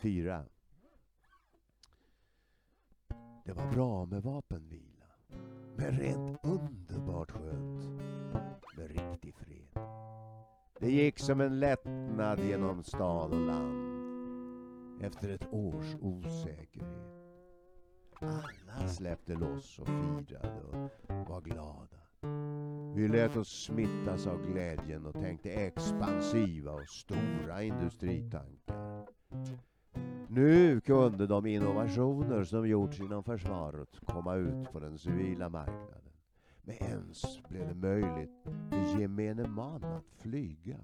Fyra. Det var bra med vapenvila. Men rent underbart skönt med riktig fred. Det gick som en lättnad genom stad och land efter ett års osäkerhet. Alla släppte loss och firade och var glada. Vi lät oss smittas av glädjen och tänkte expansiva och stora industritankar. Nu kunde de innovationer som gjorts inom försvaret komma ut på den civila marknaden. Men ens blev det möjligt för gemene man att flyga.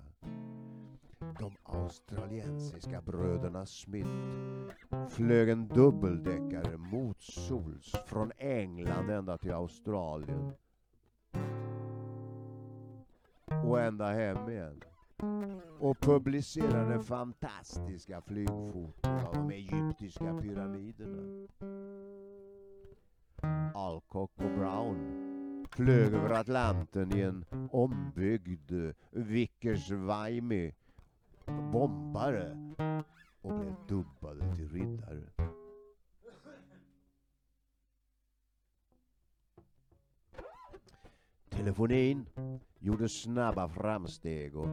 De australiensiska bröderna Smith flög en dubbeldäckare motsols från England ända till Australien och ända hem igen och publicerade fantastiska flygfoton av de egyptiska pyramiderna. Alcock och Brown flög över Atlanten i en ombyggd Vickers-Vaimi bombare och blev dubbade till riddare. Telefonin gjorde snabba framsteg och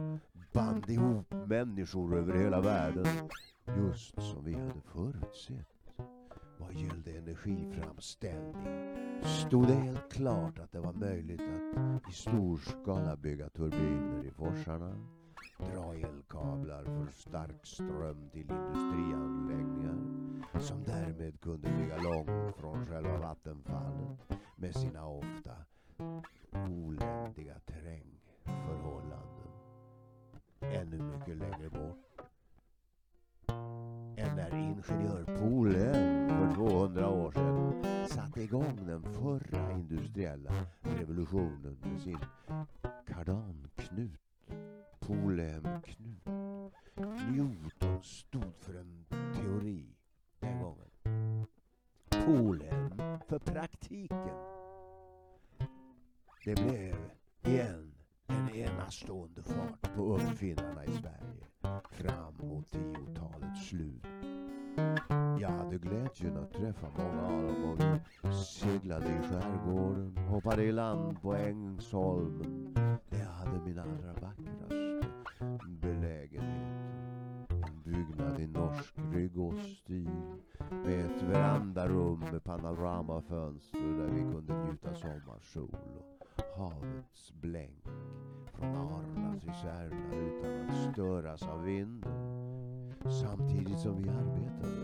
band ihop människor över hela världen. Just som vi hade förutsett. Vad gällde energiframställning stod det helt klart att det var möjligt att i stor skala bygga turbiner i forsarna, dra elkablar för stark ström till industrianläggningar som därmed kunde ligga långt från själva vattenfallet med sina ofta oländiga terrängförhållanden. Ännu mycket längre bort än när ingenjör Polhem för 200 år sedan satte igång den förra industriella revolutionen med sin kardanknut, polemknut. Newton stod för en teori den gången. Polhem för praktiken. Det blev igen en enastående träffa många av dem och vi seglade i skärgården, hoppade i land på Ängsholmen. Det hade min allra vackraste belägenhet. En byggnad i norsk ryggårsstil med ett verandarum med panoramafönster där vi kunde njuta sommarsol och havets blänk från Arlas cisterner utan att störas av vinden. Samtidigt som vi arbetade.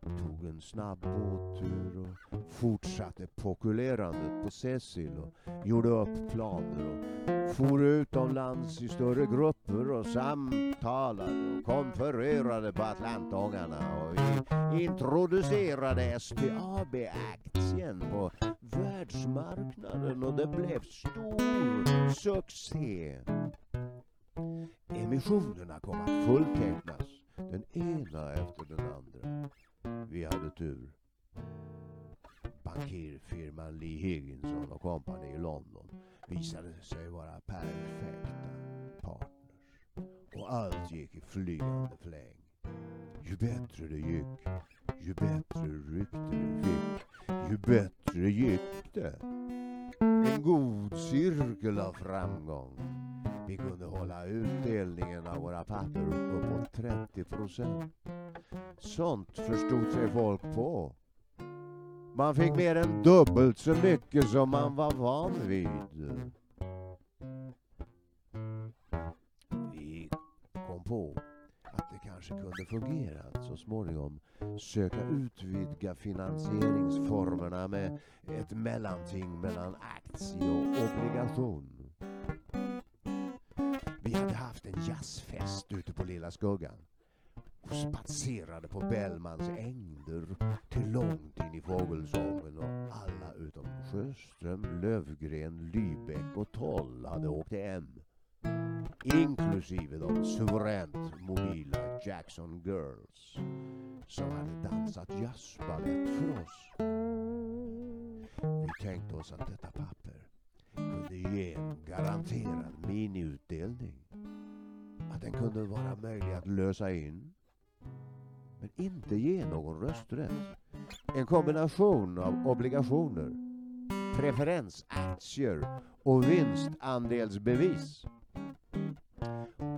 Vi tog en snabb båttur och fortsatte pokulerandet på Cecil och gjorde upp planer och for utomlands i större grupper och samtalade och konfererade på Atlantångarna och vi introducerade STAB-aktien på världsmarknaden och det blev stor succé. Emissionerna kom att fulltecknas, den ena efter den andra. Vi hade tur. Bankirfirman Lee Higginson och kompani i London visade sig vara perfekta partners. Och allt gick i flygande fläng. Ju bättre det gick, ju bättre rykte det fick, ju bättre gick det. En god cirkel av framgång. Vi kunde hålla utdelningen av våra papper uppåt 30 procent. Sånt förstod sig folk på. Man fick mer än dubbelt så mycket som man var van vid. Vi kom på att det kanske kunde fungera att så småningom söka utvidga finansieringsformerna med ett mellanting mellan aktie och obligation. Vi hade haft en jazzfest ute på Lilla Skuggan och spatserade på Bellmans ängder till långt in i fågelsången och alla utom Sjöström, Lövgren, Lybeck och Toll hade åkt hem. Inklusive de suveränt mobila Jackson Girls som hade dansat jazzbalett för oss. Vi tänkte oss att detta papper kunde ge en garanterad miniutdelning. Att den kunde vara möjlig att lösa in. men inte ge någon rösträtt. En kombination av obligationer, preferensaktier och vinstandelsbevis.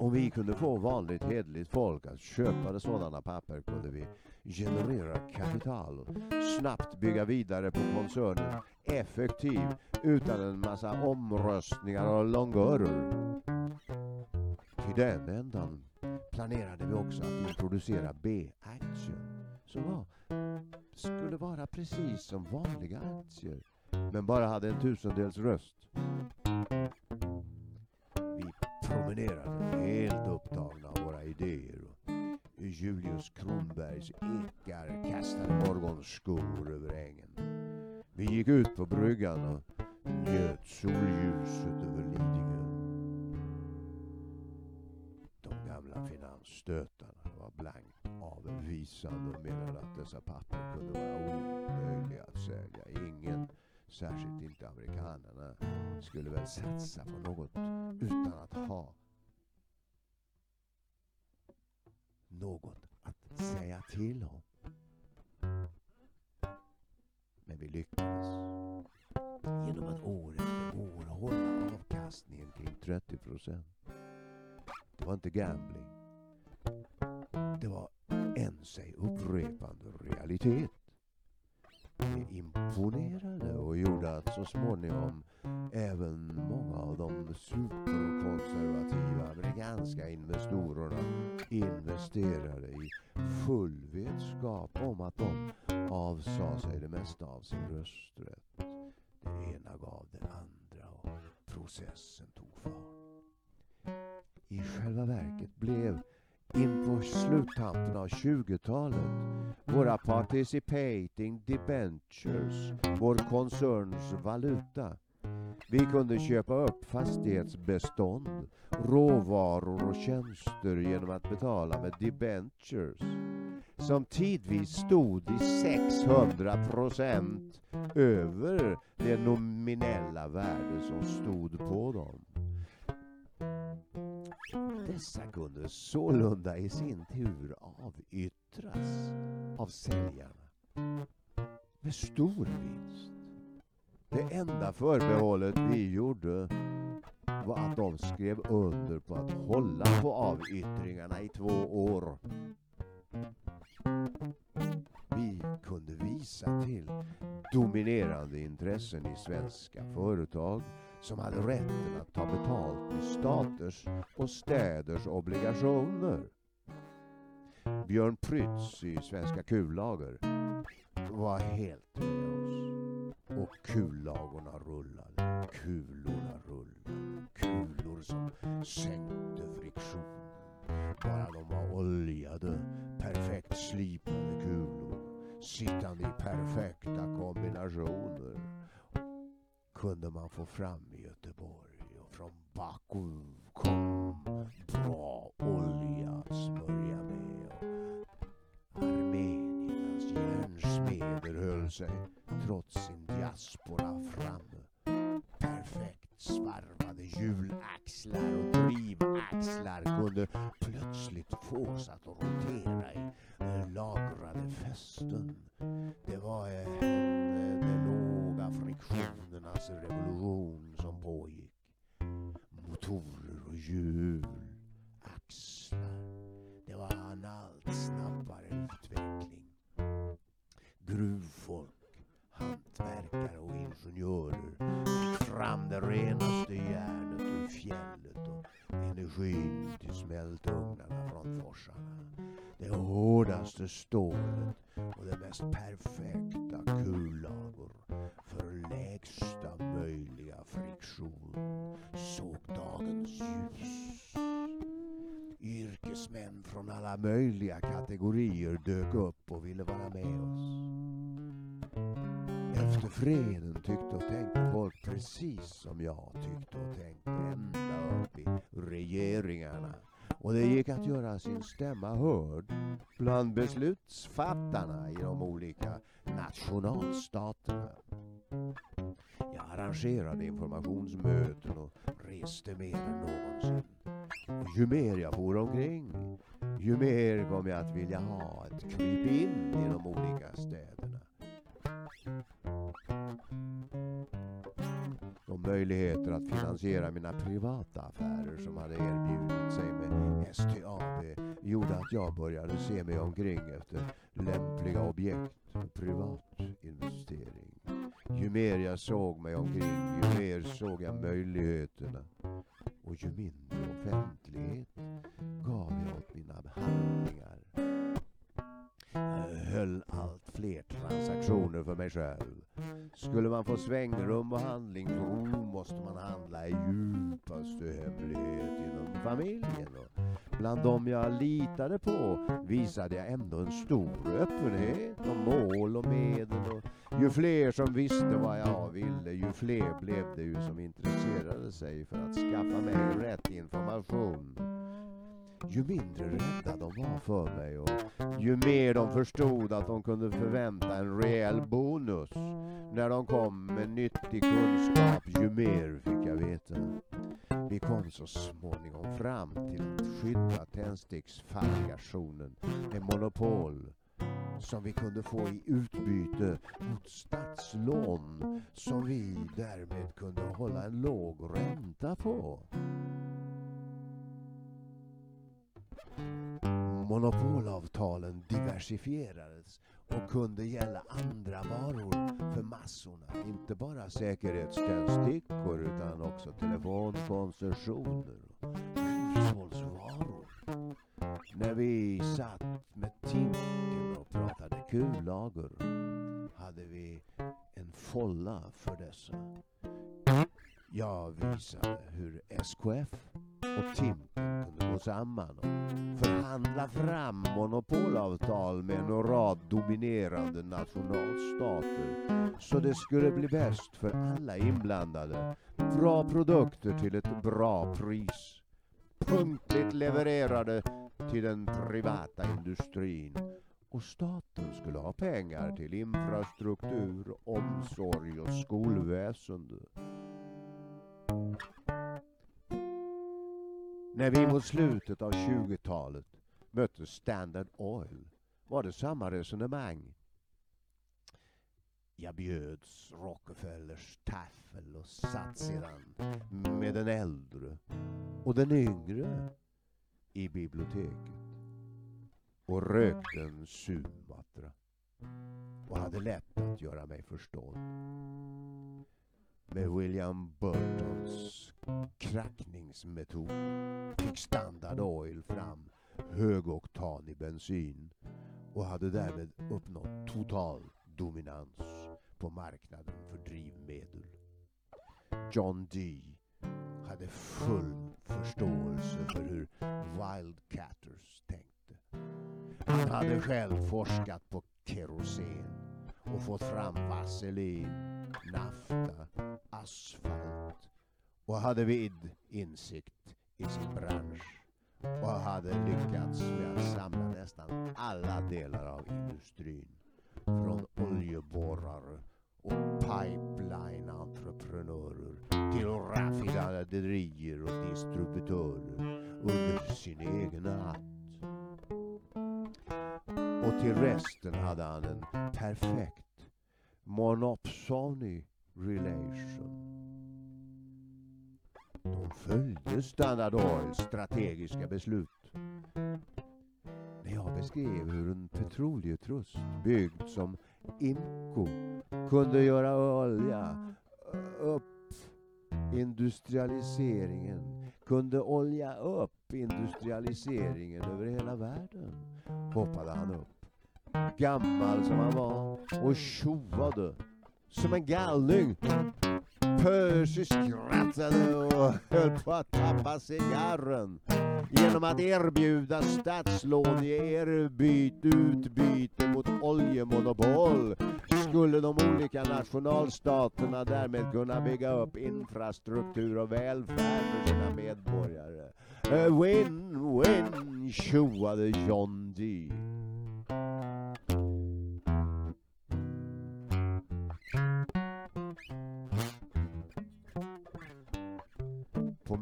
Om vi kunde få vanligt hedligt folk att köpa sådana papper kunde vi generera kapital och snabbt bygga vidare på koncernen effektiv utan en massa omröstningar och longörer. Till den ändan planerade vi också att introducera B-aktier som var, skulle vara precis som vanliga aktier men bara hade en tusendels röst. Vi promenerade helt upptagna av våra idéer. Julius Kronbergs ekar kastade morgonskor över ängen. Vi gick ut på bryggan och njöt solljuset över Lidingö. De gamla finansstötarna var blankt avvisande och menade att dessa papper kunde vara omöjliga att sälja. Ingen, särskilt inte amerikanerna, skulle väl satsa på något utan att ha till om. Men vi lyckades. Genom att år efter år hålla avkastningen kring 30 procent. Det var inte gambling. Det var en sig upprepande realitet. Det imponerade och gjorde att så småningom även många av de superkonservativa amerikanska investorerna investerade i full vetskap om att de avsade sig det mesta av sin rösträtt. Det ena gav det andra och processen tog fart. I själva verket blev in på sluttampen av 20-talet våra participating debentures vår koncerns valuta. Vi kunde köpa upp fastighetsbestånd, råvaror och tjänster genom att betala med debentures som tidvis stod i 600 procent över det nominella värde som stod på dem. Dessa kunde sålunda i sin tur avyttras av säljarna med stor vinst. Det enda förbehållet vi gjorde var att de skrev under på att hålla på avyttringarna i två år. Vi kunde visa till dominerande intressen i svenska företag som hade rätten att ta betalt i staters och städers obligationer. Björn Prytz i Svenska kullager var helt. Och kullagorna rullade, kulorna rullade, kulor som sänkte friktion. Bara de var oljade, perfekt slipade kulor, sittande i perfekta kombinationer kunde man få fram i Göteborg och från Baku kom bra olja smörja järnsmeder höll sig trots sin diaspora framme. Perfekt svarvade hjulaxlar och drivaxlar kunde plötsligt fås att rotera i lagrade fästen. Det var eh, en, de låga friktionernas revolution som pågick. Motorer och hjul, axlar. Det var en allt snabbare renaste järnet ur fjället och energin till smältugnarna från forsarna. Det hårdaste stålet och det mest perfekta kullagor för lägsta möjliga friktion såg dagens ljus. Yrkesmän från alla möjliga kategorier dök upp och ville vara med oss. Freden tyckte och tänkte folk precis som jag tyckte och tänkte ända upp i regeringarna. Och det gick att göra sin stämma hörd bland beslutsfattarna i de olika nationalstaterna. Jag arrangerade informationsmöten och reste mer än någonsin. Ju mer jag for omkring, ju mer kom jag att vilja ha ett kryp in i de olika städerna. De möjligheter att finansiera mina privata affärer som hade erbjudit sig med STAB gjorde att jag började se mig omkring efter lämpliga objekt för privat investering. Ju mer jag såg mig omkring, ju mer såg jag möjligheterna. Och ju mindre offentlighet gav jag åt mina handlingar. Jag höll allt fler transaktioner för mig själv. Skulle man få svängrum och handlingsro måste man handla i djupaste hemlighet inom familjen. Och bland dem jag litade på visade jag ändå en stor öppenhet om mål och medel. Och ju fler som visste vad jag ville, ju fler blev det ju som intresserade sig för att skaffa mig rätt information ju mindre rädda de var för mig och ju mer de förstod att de kunde förvänta en rejäl bonus när de kom med nyttig kunskap, ju mer fick jag veta. Vi kom så småningom fram till att skydda tändsticksfabrikationen med monopol som vi kunde få i utbyte mot statslån som vi därmed kunde hålla en låg ränta på. Monopolavtalen diversifierades och kunde gälla andra varor för massorna. Inte bara säkerhetständstickor utan också telefonkoncessioner och hushållsvaror. När vi satt med Tinken och pratade kullager hade vi en folla för dessa. Jag visade hur SKF och Timken kunde samman och förhandla fram monopolavtal med en rad dominerande nationalstater så det skulle bli bäst för alla inblandade. Bra produkter till ett bra pris. Punktligt levererade till den privata industrin. Och staten skulle ha pengar till infrastruktur, omsorg och skolväsende. När vi mot slutet av 20-talet mötte Standard Oil var det samma resonemang. Jag bjöds Rockefellers taffel och satt sedan med den äldre och den yngre i biblioteket och rökte en Sumatra och hade lätt att göra mig förstådd. Med William Burtons krackningsmetod fick Standard Oil fram högoktanig bensin och hade därmed uppnått total dominans på marknaden för drivmedel. John Dee hade full förståelse för hur Wildcatters tänkte. Han hade själv forskat på kerosen och fått fram vaselin, nafta, asfalt och hade vid insikt i sin bransch och hade lyckats med att samla nästan alla delar av industrin. Från oljeborrare och pipeline-entreprenörer till raffinaderier och distributörer under sin egen hatt. Och till resten hade han en perfekt monopsony relation. De följde Standard Oils strategiska beslut. När jag beskrev hur en petroleutrust byggd som Imco kunde göra olja upp industrialiseringen, kunde olja upp industrialiseringen över hela världen, hoppade han upp. Gammal som han var och tjoade som en galning. Percy skrattade och höll på att tappa cigarren. Genom att erbjuda statslån i erbyt, utbyte mot oljemonopol skulle de olika nationalstaterna därmed kunna bygga upp infrastruktur och välfärd för sina medborgare. Eh, win, win, tjoade John Dee.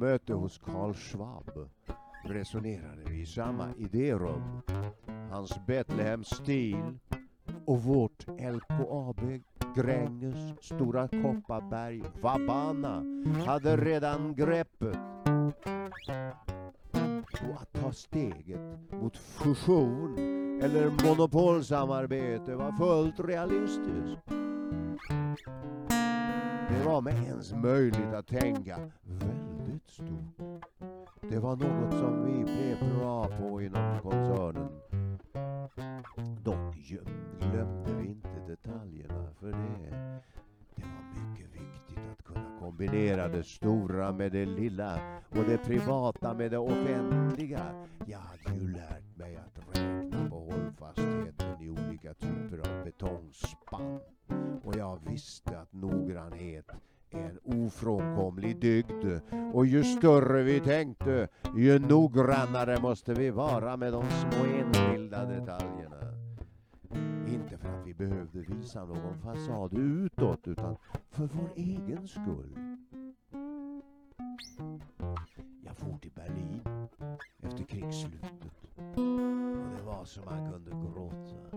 På möte hos Karl Schwab resonerade vi i samma idérum. Hans Betlehemsstil och vårt LKAB Gränges, Stora Kopparberg, Vabana hade redan greppet. Och att ta steget mot fusion eller monopolsamarbete var fullt realistiskt. Det var med ens möjligt att tänka stort. Det var något som vi blev bra på inom koncernen. Dock glömde vi inte detaljerna för det. Det var mycket viktigt att kunna kombinera det stora med det lilla och det privata med det offentliga. Jag hade ju lärt mig att räkna på hållfastheten i olika typer av betongspann. Och jag visste att noggrannhet en ofrånkomlig dygd och ju större vi tänkte, ju noggrannare måste vi vara med de små enskilda detaljerna. Inte för att vi behövde visa någon fasad utåt utan för vår egen skull. Jag for till Berlin efter krigsslutet och det var som man kunde gråta.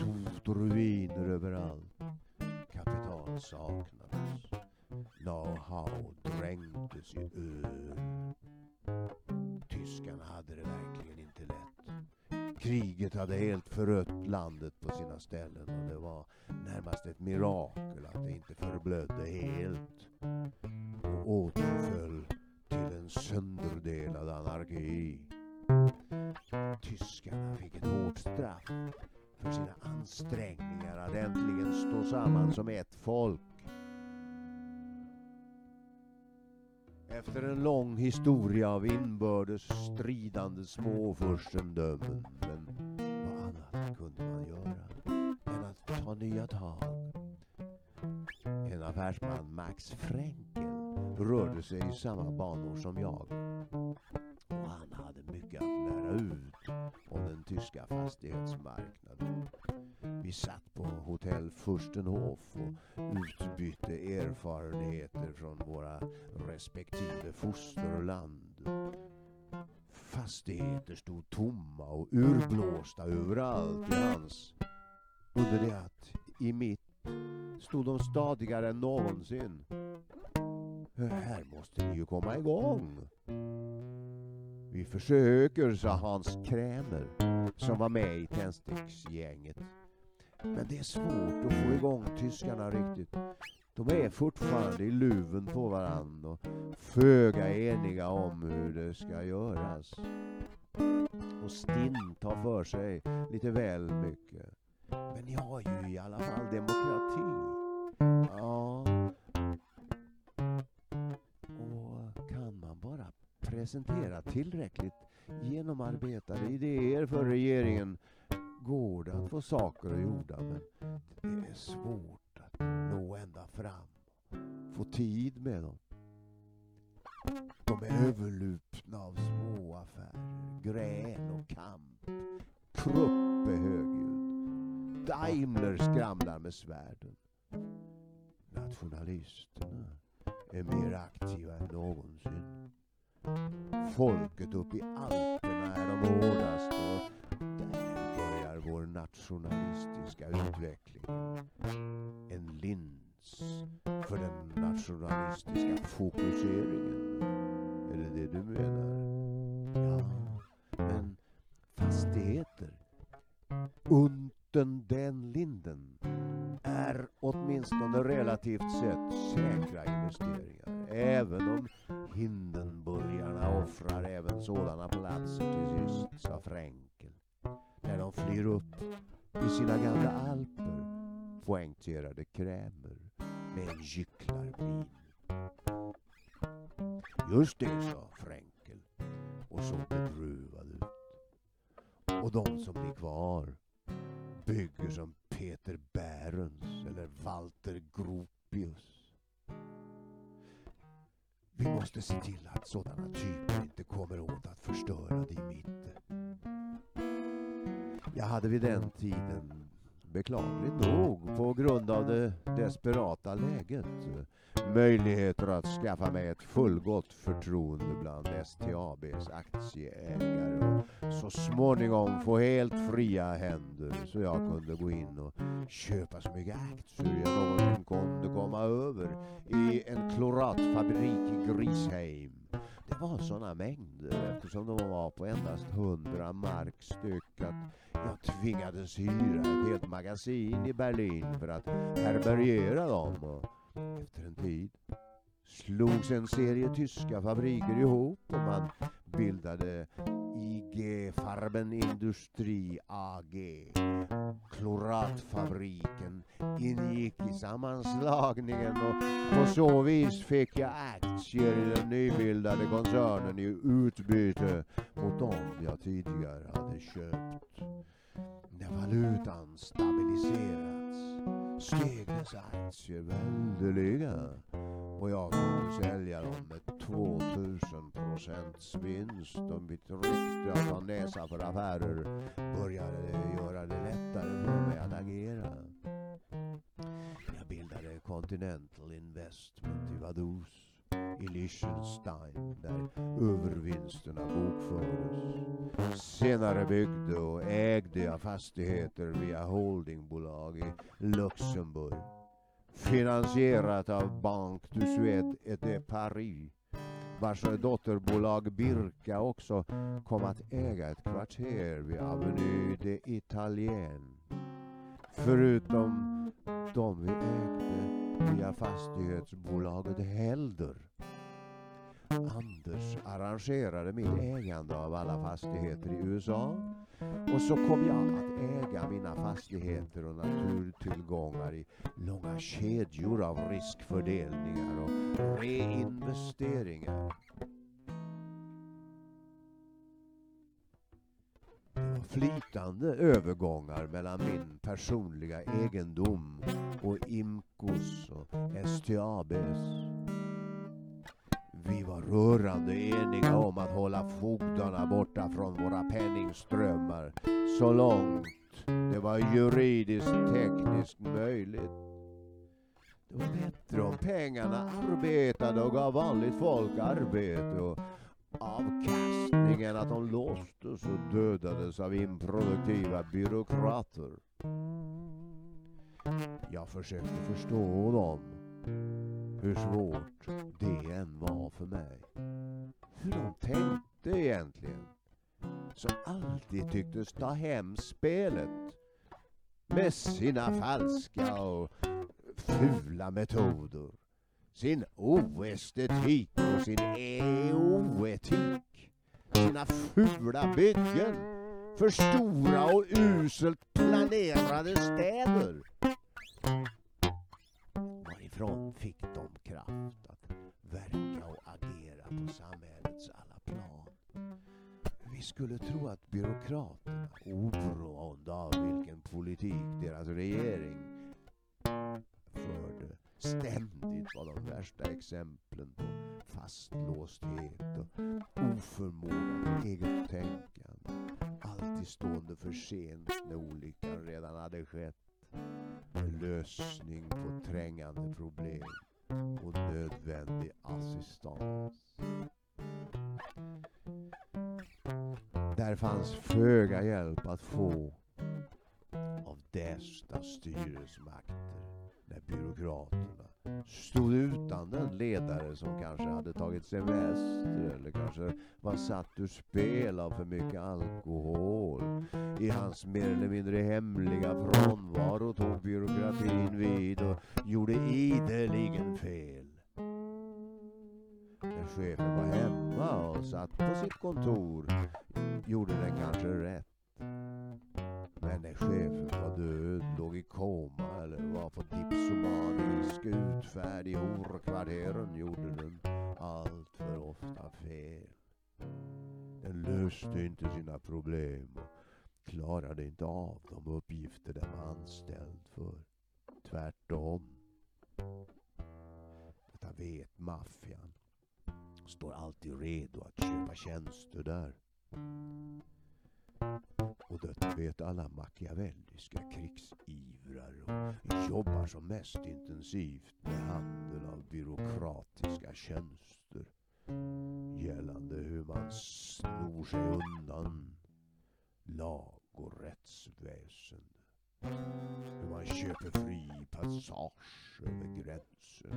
Sot och ruiner överallt. Kapital saknades. Know-how dränktes i öl. Tyskarna hade det verkligen inte lätt. Kriget hade helt förött landet på sina ställen och det var närmast ett mirakel att det inte förblödde helt och återföll till en sönderdelad anarki. Tyskarna fick ett hårt straff för sina ansträngningar att äntligen stå samman som ett folk. Efter en lång historia av inbördes stridande småfurstendömen. Men vad annat kunde man göra än att ta nya tag? En affärsman, Max Frenkel, rörde sig i samma banor som jag. Och han hade mycket att lära ut om den tyska fastighetsmarknaden. Vi satt på hotell Furstenhof och utbytte erfarenheter från våra respektive fosterland. Fastigheter stod tomma och urblåsta överallt i hans. Under det att i mitt stod de stadigare än någonsin. Här måste ni ju komma igång. Vi försöker, sa Hans Krämer som var med i tändsticksgänget. Men det är svårt att få igång tyskarna riktigt. De är fortfarande i luven på varandra och föga eniga om hur det ska göras. Och Stinn tar för sig lite väl mycket. Men ni har ju i alla fall demokrati. Ja. Och kan man bara presentera tillräckligt genomarbetade idéer för regeringen går det att få saker gjorda men det är svårt att nå ända fram. Få tid med dem. De är överlupna av små affärer, gräl och kamp. Krupp är högljudd. Daimler skramlar med svärden. Nationalisterna är mer aktiva än någonsin. Folket uppe i Alperna är de hårdaste vår nationalistiska utveckling. En lins för den nationalistiska fokuseringen. Är det det du menar? Ja, men fastigheter. Unten den linden är åtminstone relativt sett säkra investeringar. Även om Hindenburgarna offrar även sådana platser till sist, sa Fränkel. Flyr upp i sina gamla alper, poängterade Krämer med en gycklarmin. Just det, sa Fränkel och såg bedruvad ut. Och de som blir kvar bygger som Peter Bärens eller Walter Gropius. Vi måste se till att sådana typer inte kommer åt att förstöra din mitte. Jag hade vid den tiden, beklagligt nog, på grund av det desperata läget, möjligheter att skaffa mig ett fullgott förtroende bland STABs aktieägare och så småningom få helt fria händer så jag kunde gå in och köpa så mycket aktier jag någonsin kunde komma över i en kloratfabrik i Grisheim. Det var sådana mängder eftersom de var på endast 100 mark styck att jag tvingades hyra ett helt magasin i Berlin för att härbärgera dem. Och efter en tid slogs en serie tyska fabriker ihop och man bildade IG Farben Industri AG. Kloratfabriken ingick i sammanslagningen och på så vis fick jag aktier i den nybildade koncernen i utbyte mot dem jag tidigare hade köpt. När valutan stabiliserats steg dessa aktier väldeliga och jag kunde sälja dem med 2000 procents vinst och mitt rykte att ha näsa för affärer började göra det lättare för mig att agera. Jag bildade Continental Investment i Vaduz i Liechtenstein där övervinsterna bokfördes. Senare byggde och ägde jag fastigheter via holdingbolag i Luxemburg. Finansierat av Banque du Suède et de Paris vars dotterbolag Birka också kom att äga ett kvarter vid Avenue de Italien. Förutom de vi ägde via fastighetsbolaget Helder. Anders arrangerade mitt ägande av alla fastigheter i USA och så kom jag att äga mina fastigheter och naturtillgångar i långa kedjor av riskfördelningar och reinvesteringar. flytande övergångar mellan min personliga egendom och Imcos och STABs. Vi var rörande eniga om att hålla fogdarna borta från våra penningströmmar så långt det var juridiskt tekniskt möjligt. Det var bättre om pengarna arbetade och gav vanligt folk arbete och avkastningen att de låstes och dödades av improduktiva byråkrater. Jag försökte förstå dem, hur svårt för mig. Hur de tänkte egentligen, som alltid tycktes ta hem spelet med sina falska och fula metoder sin oestetik och sin oetik. Sina fula byggen. För stora och uselt planerade städer. Varifrån fick de kraft samhällets alla plan? Vi skulle tro att byråkraterna, oberoende av vilken politik deras regering förde, ständigt var de värsta exemplen på fastlåsthet och oförmåga till eget tänkande. Alltid stående för sent när olyckan redan hade skett. Med lösning på trängande problem och nödvändig assistans. Där fanns föga hjälp att få av dessa styresmakter när byråkraterna stod utan den ledare som kanske hade tagit semester eller kanske var satt ur spel av för mycket alkohol. I hans mer eller mindre hemliga frånvaro tog byråkratin vid och gjorde ideligen fel. När chefen var hemma och satt på sitt kontor gjorde den kanske rätt. Men när chefen var död, låg i koma eller var på dipsomanisk utfärd i horkvarteren gjorde den allt för ofta fel. Den löste inte sina problem och klarade inte av de uppgifter den var anställd för. Tvärtom. Detta vet maffian. Står alltid redo att köpa tjänster där. Och det vet alla machiavelliska krigsivrare och jobbar som mest intensivt med handel av byråkratiska tjänster gällande hur man snor sig undan lag och rättsväsende. Hur man köper fri passage över gränserna.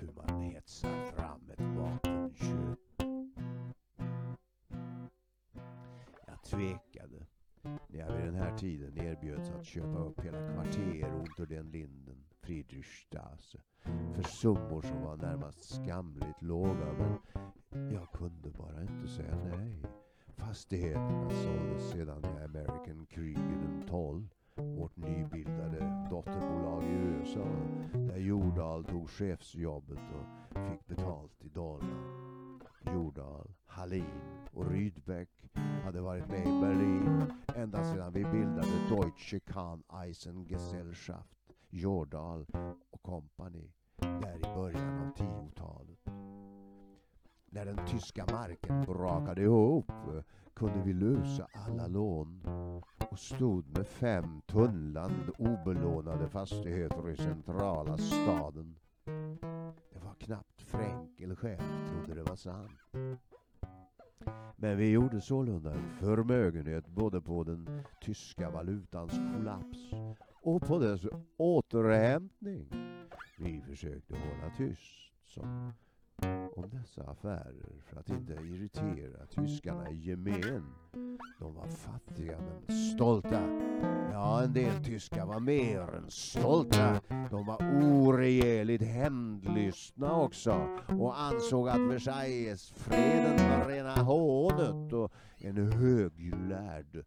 Hur man hetsar fram ett vapenköp. Tvekade när jag vid den här tiden erbjöds att köpa upp hela kvarter unter den linden, Friedrichstraße, för summor som var närmast skamligt låga men jag kunde bara inte säga nej. Fastigheterna såldes sedan i American Kriegen 12, vårt nybildade dotterbolag i USA, där Jordahl tog chefsjobbet och fick betalt i dollar. Jordahl, Hallin och Rydbeck hade varit med i Berlin ända sedan vi bildade Deutsche Kahn-Eisengesellschaft, Jordahl och kompani, där i början av 10-talet. När den tyska marken brakade ihop kunde vi lösa alla lån och stod med fem tunnland obelånade fastigheter i centrala staden. Knappt Fränkel själv trodde det var sant. Men vi gjorde sålunda en förmögenhet både på den tyska valutans kollaps och på dess återhämtning. Vi försökte hålla tyst som om dessa affärer för att inte irritera tyskarna i gemen. De var fattiga men stolta. Ja, en del tyskar var mer än stolta. De var oregerligt hämndlystna också och ansåg att Versaillesfreden var rena hånet och en höglärd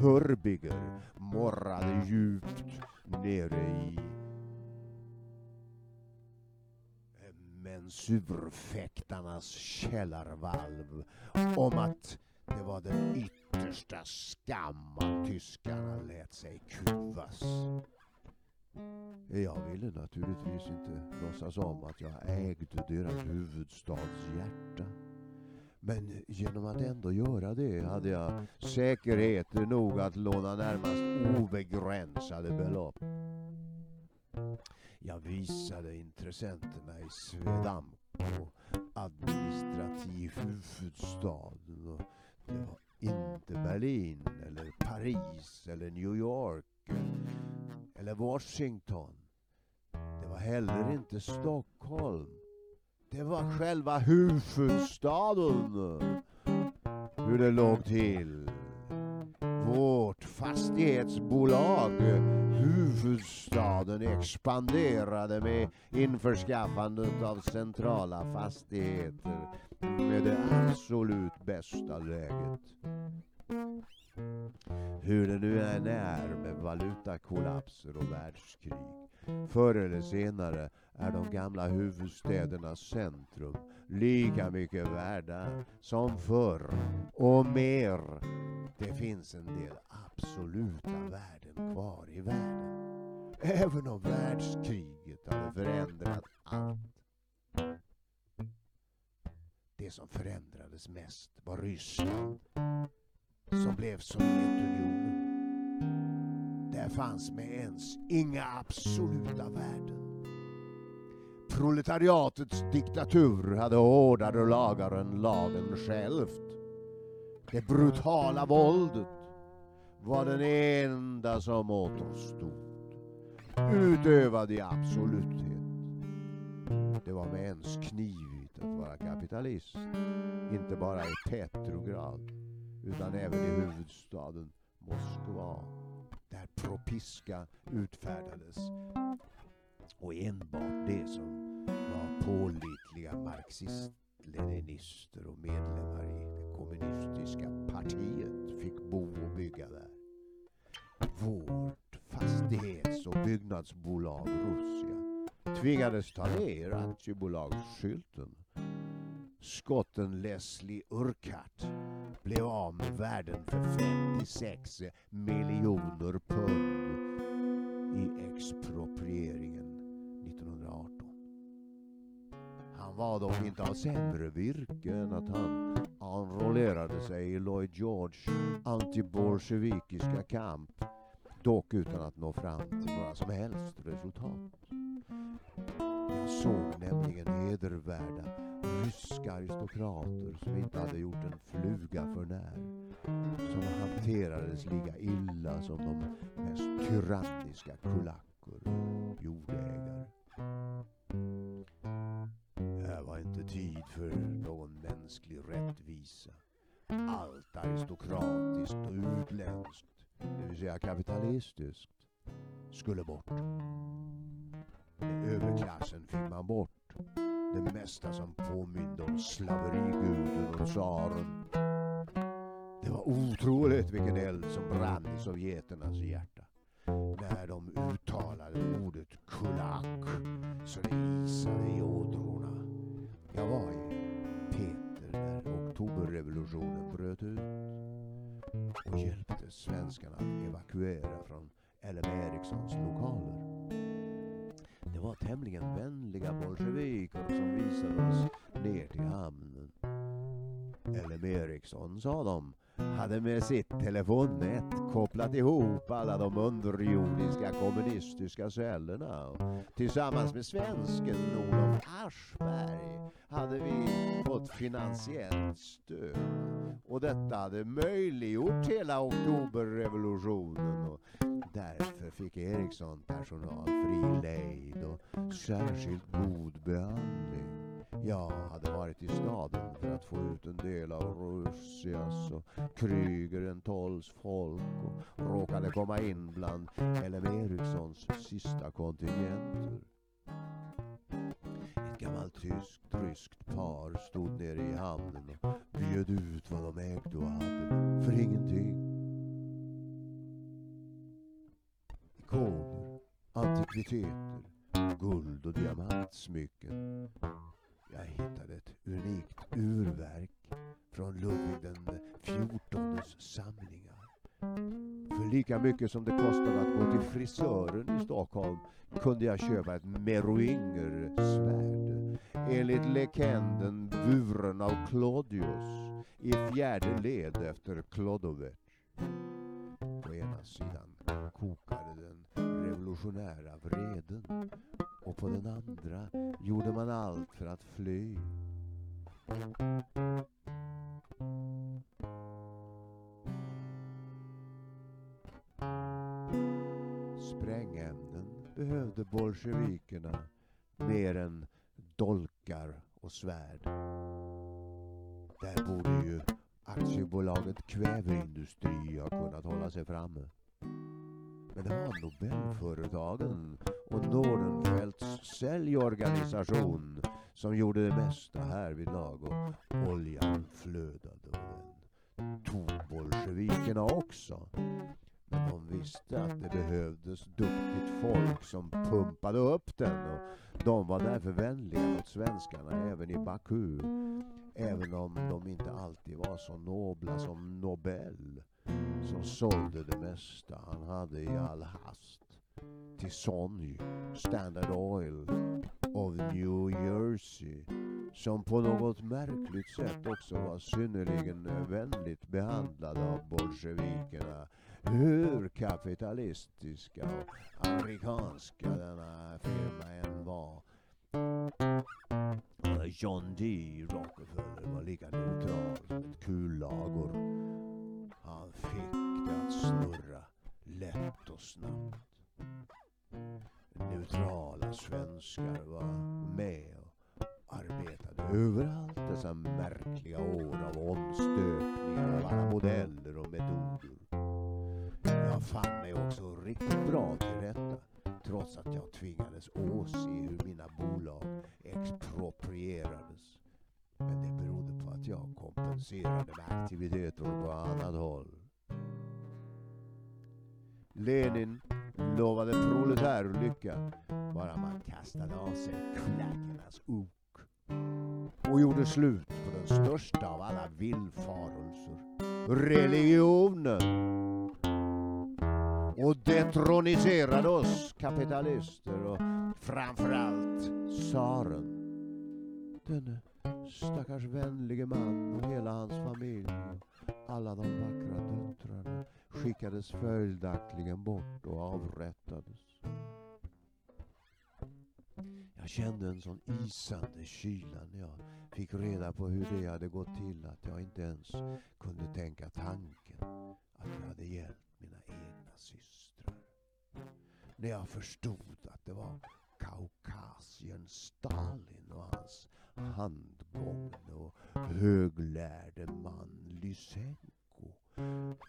Hörbiger morrade djupt nere i censurfäktarnas källarvalv om att det var den yttersta skam att tyskarna lät sig kuvas. Jag ville naturligtvis inte låtsas om att jag ägde deras huvudstads hjärta. Men genom att ändå göra det hade jag säkerheter nog att låna närmast obegränsade belopp. Jag visade intressenterna i Svedamco administrativ huvudstaden och det var inte Berlin eller Paris eller New York eller Washington. Det var heller inte Stockholm. Det var själva huvudstaden. Hur det låg till. Vårt fastighetsbolag huvudstaden expanderade med införskaffandet av centrala fastigheter med det absolut bästa läget. Hur det nu än är med valutakollapser och världskrig. Förr eller senare är de gamla huvudstädernas centrum lika mycket värda som förr och mer. Det finns en del absoluta värden kvar i världen. Även om världskriget hade förändrat allt. Det som förändrades mest var Ryssland som blev Sovjetunionen. Där fanns med ens inga absoluta värden. Proletariatets diktatur hade hårdare lagar än lagen självt. Det brutala våldet var den enda som återstod. Utövad i absoluthet. Det var med ens knivigt att vara kapitalist. Inte bara i Petrograd utan även i huvudstaden Moskva där propiska utfärdades och enbart det som var pålitliga marxist-leninister och medlemmar i det kommunistiska partiet fick bo och bygga där. Vårt fastighets och byggnadsbolag Russia tvingades ta ner aktiebolagsskylten. Skotten Leslie Urquhart blev av med värden för 56 miljoner pund i exproprieringen 1918. Han var dock inte av sämre virke än att han enrollerade sig i Lloyd George antibolsjevikiska kamp, dock utan att nå fram till några som helst resultat. Jag såg nämligen hedervärda ryska aristokrater som inte hade gjort en fluga för när. Som hanterades lika illa som de mest tyranniska kulacker och jordägare. Det här var inte tid för någon mänsklig rättvisa. Allt aristokratiskt och utländskt, det vill säga kapitalistiskt, skulle bort. Med överklassen fick man bort det mesta som påminde om slaveriguden och tsaren. Det var otroligt vilken eld som brann i sovjeternas hjärta när de uttalade ordet kulak så det isade i ådrorna. Jag var i Peter när oktoberrevolutionen bröt ut och hjälpte svenskarna att evakuera från LM Ericssons lokaler. Var tämligen vänliga bolsjeviker som visade oss ner till hamnen. LM Ericsson, sa de, hade med sitt telefonnät kopplat ihop alla de underjordiska kommunistiska cellerna. Tillsammans med svensken Olof Aschberg hade vi fått finansiellt stöd. Och detta hade möjliggjort hela oktoberrevolutionen. Därför fick Ericsson personal fri lejd och särskilt god behandling. Jag hade varit i staden för att få ut en del av Russias och Krügerentolls folk och råkade komma in bland LM Ericssons sista kontingenter. Ett gammalt tyskt, ryskt par stod nere i hamnen och bjöd ut vad de ägde och hade antikviteter, guld och diamantsmycken jag hittade ett unikt urverk från Ludvig den XIVs samlingar. För lika mycket som det kostade att gå till frisören i Stockholm kunde jag köpa ett meroinger-svärd. Enligt lekenden buren av Claudius i fjärde led efter Klodovec. På ena sidan revolutionära vreden och på den andra gjorde man allt för att fly. Sprängämnen behövde bolsjevikerna mer än dolkar och svärd. Där borde ju aktiebolaget Kväveindustri ha kunnat hålla sig framme. Säljorganisation som gjorde det mesta härvidlag och oljan flödade och den tog bolsjevikerna också. Men de visste att det behövdes duktigt folk som pumpade upp den och de var därför vänliga mot svenskarna även i Baku. Även om de inte alltid var så nobla som Nobel som sålde det mesta han hade i all hast till Sony, Standard Oil of New Jersey som på något märkligt sätt också var synnerligen vänligt behandlade av bolsjevikerna hur kapitalistiska och amerikanska denna firma än var. John D. Rockefeller var lika neutral som ett kullagor. Han fick det att snurra lätt och snabbt. Neutrala svenskar var med och arbetade överallt dessa märkliga år av omstöpningar av alla modeller och metoder. Jag fann mig också riktigt bra till rätta trots att jag tvingades åse hur mina bolag exproprierades. Men det berodde på att jag kompenserade med aktiviteter på annat håll. Lenin lovade proletärlycka bara man kastade av sig klackarnas ok och gjorde slut på den största av alla villfarelser, religionen och detroniserade oss kapitalister och framförallt tsaren. Denne Stackars vänlige man och hela hans familj och alla de vackra döttrarna skickades följaktligen bort och avrättades. Jag kände en sån isande kyla när jag fick reda på hur det hade gått till att jag inte ens kunde tänka tanken att jag hade hjälpt mina egna systrar. När jag förstod att det var Kaukasien Stalin och hans handgångne och höglärde man Lysenko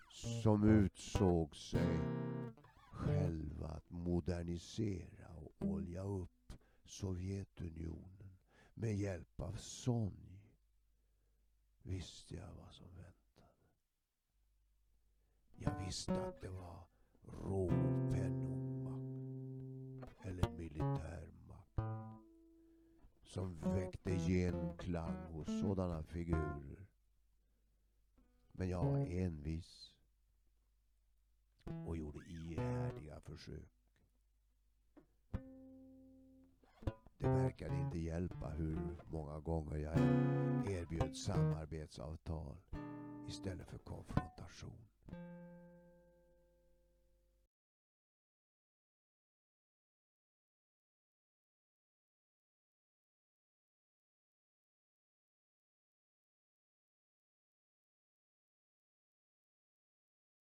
som utsåg sig själva att modernisera och olja upp Sovjetunionen med hjälp av Sonj visste jag vad som väntade. Jag visste att det var rå pennomakt eller militärmakt som väckte genklang hos sådana figurer. Men jag var envis och gjorde ihärdiga försök. Det verkade inte hjälpa hur många gånger jag erbjöd samarbetsavtal istället för konfrontation.